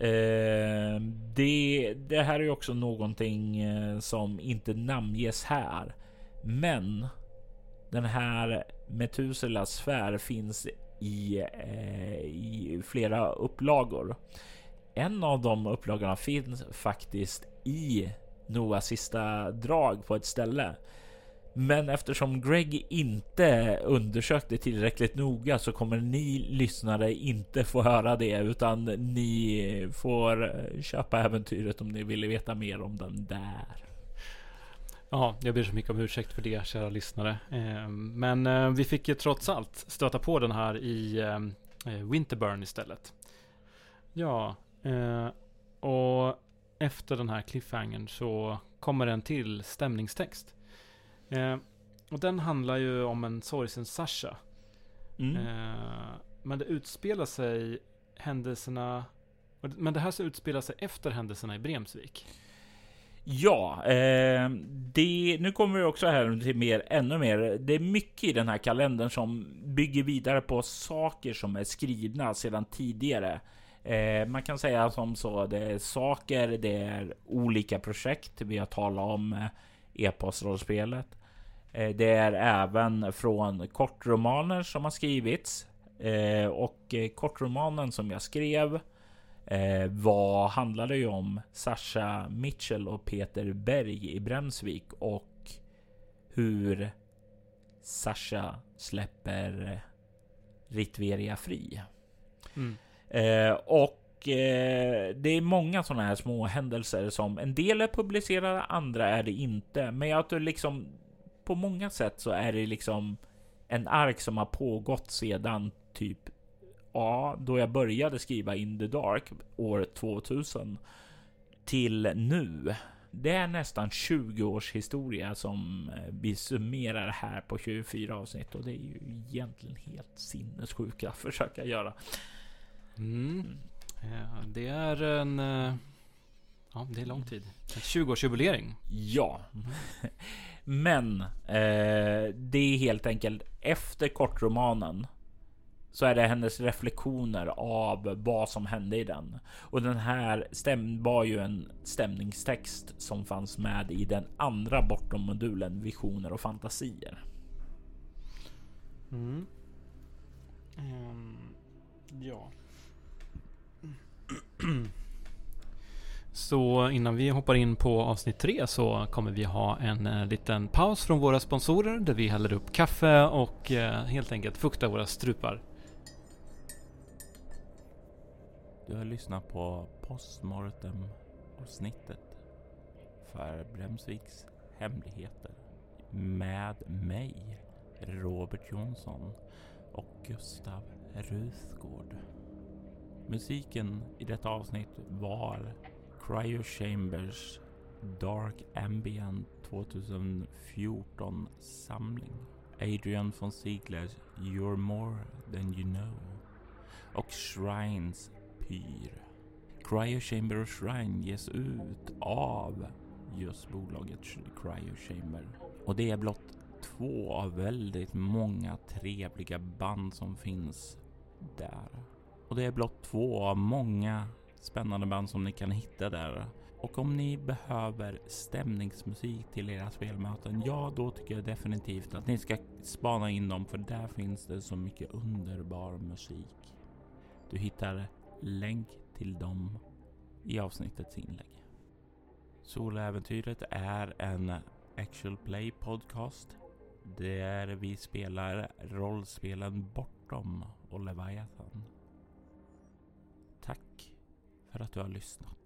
Eh, det, det här är också någonting eh, som inte namnges här. Men den här Metuselas sfär finns i, eh, i flera upplagor. En av de upplagorna finns faktiskt i Noahs sista drag på ett ställe men eftersom Greg inte undersökte tillräckligt noga så kommer ni lyssnare inte få höra det utan ni får köpa äventyret om ni vill veta mer om den där. Ja, jag ber så mycket om ursäkt för det kära lyssnare. Ehm, men eh, vi fick ju trots allt stöta på den här i ehm, eh, Winterburn istället. Ja, eh, och efter den här cliffhangern så kommer en till stämningstext. Eh, och den handlar ju om en sorgsen Sasha. Mm. Eh, men det utspelar sig händelserna... Men det här så utspelar sig efter händelserna i Bremsvik. Ja, eh, det, nu kommer vi också här till mer, ännu mer. Det är mycket i den här kalendern som bygger vidare på saker som är skrivna sedan tidigare. Eh, man kan säga som så, det är saker, det är olika projekt. Vi har talat om eh, e-postrollspelet. Eh, det är även från kortromaner som har skrivits eh, och eh, kortromanen som jag skrev var, handlade ju om Sasha Mitchell och Peter Berg i Bremsvik och hur Sasha släpper Ritveria fri. Mm. och det är många sådana här små händelser som en del är publicerade, andra är det inte. Men jag tror liksom på många sätt så är det liksom en ark som har pågått sedan typ ja, då jag började skriva In the Dark år 2000 till nu. Det är nästan 20 års historia som eh, vi summerar här på 24 avsnitt och det är ju egentligen helt sinnessjuka att försöka göra. Mm. Ja, det är en eh, Ja, det är lång tid. 20-årsjubilering. Ja. Mm. Men eh, det är helt enkelt efter kortromanen så är det hennes reflektioner av vad som hände i den. Och den här stäm var ju en stämningstext som fanns med i den andra bortom modulen Visioner och fantasier. Mm. Um, ja. Så innan vi hoppar in på avsnitt tre så kommer vi ha en eh, liten paus från våra sponsorer där vi häller upp kaffe och eh, helt enkelt fuktar våra strupar. Du har lyssnat på postmortem avsnittet för Bremsviks hemligheter med mig, Robert Jonsson och Gustav Ruthgård. Musiken i detta avsnitt var Cryo Chambers Dark Ambient 2014 samling. Adrian von Sieglers You're More Than You Know och Shrines vampyr. Cryo Chamber och Shrine ges ut av just bolaget Cryo Chamber. Och det är blott två av väldigt många trevliga band som finns där. Och det är blott två av många spännande band som ni kan hitta där. Och om ni behöver stämningsmusik till era spelmöten, ja då tycker jag definitivt att ni ska spana in dem för där finns det så mycket underbar musik. Du hittar länk till dem i avsnittets inlägg. Soläventyret är en actual play podcast där vi spelar rollspelen Bortom och Leviathan. Tack för att du har lyssnat.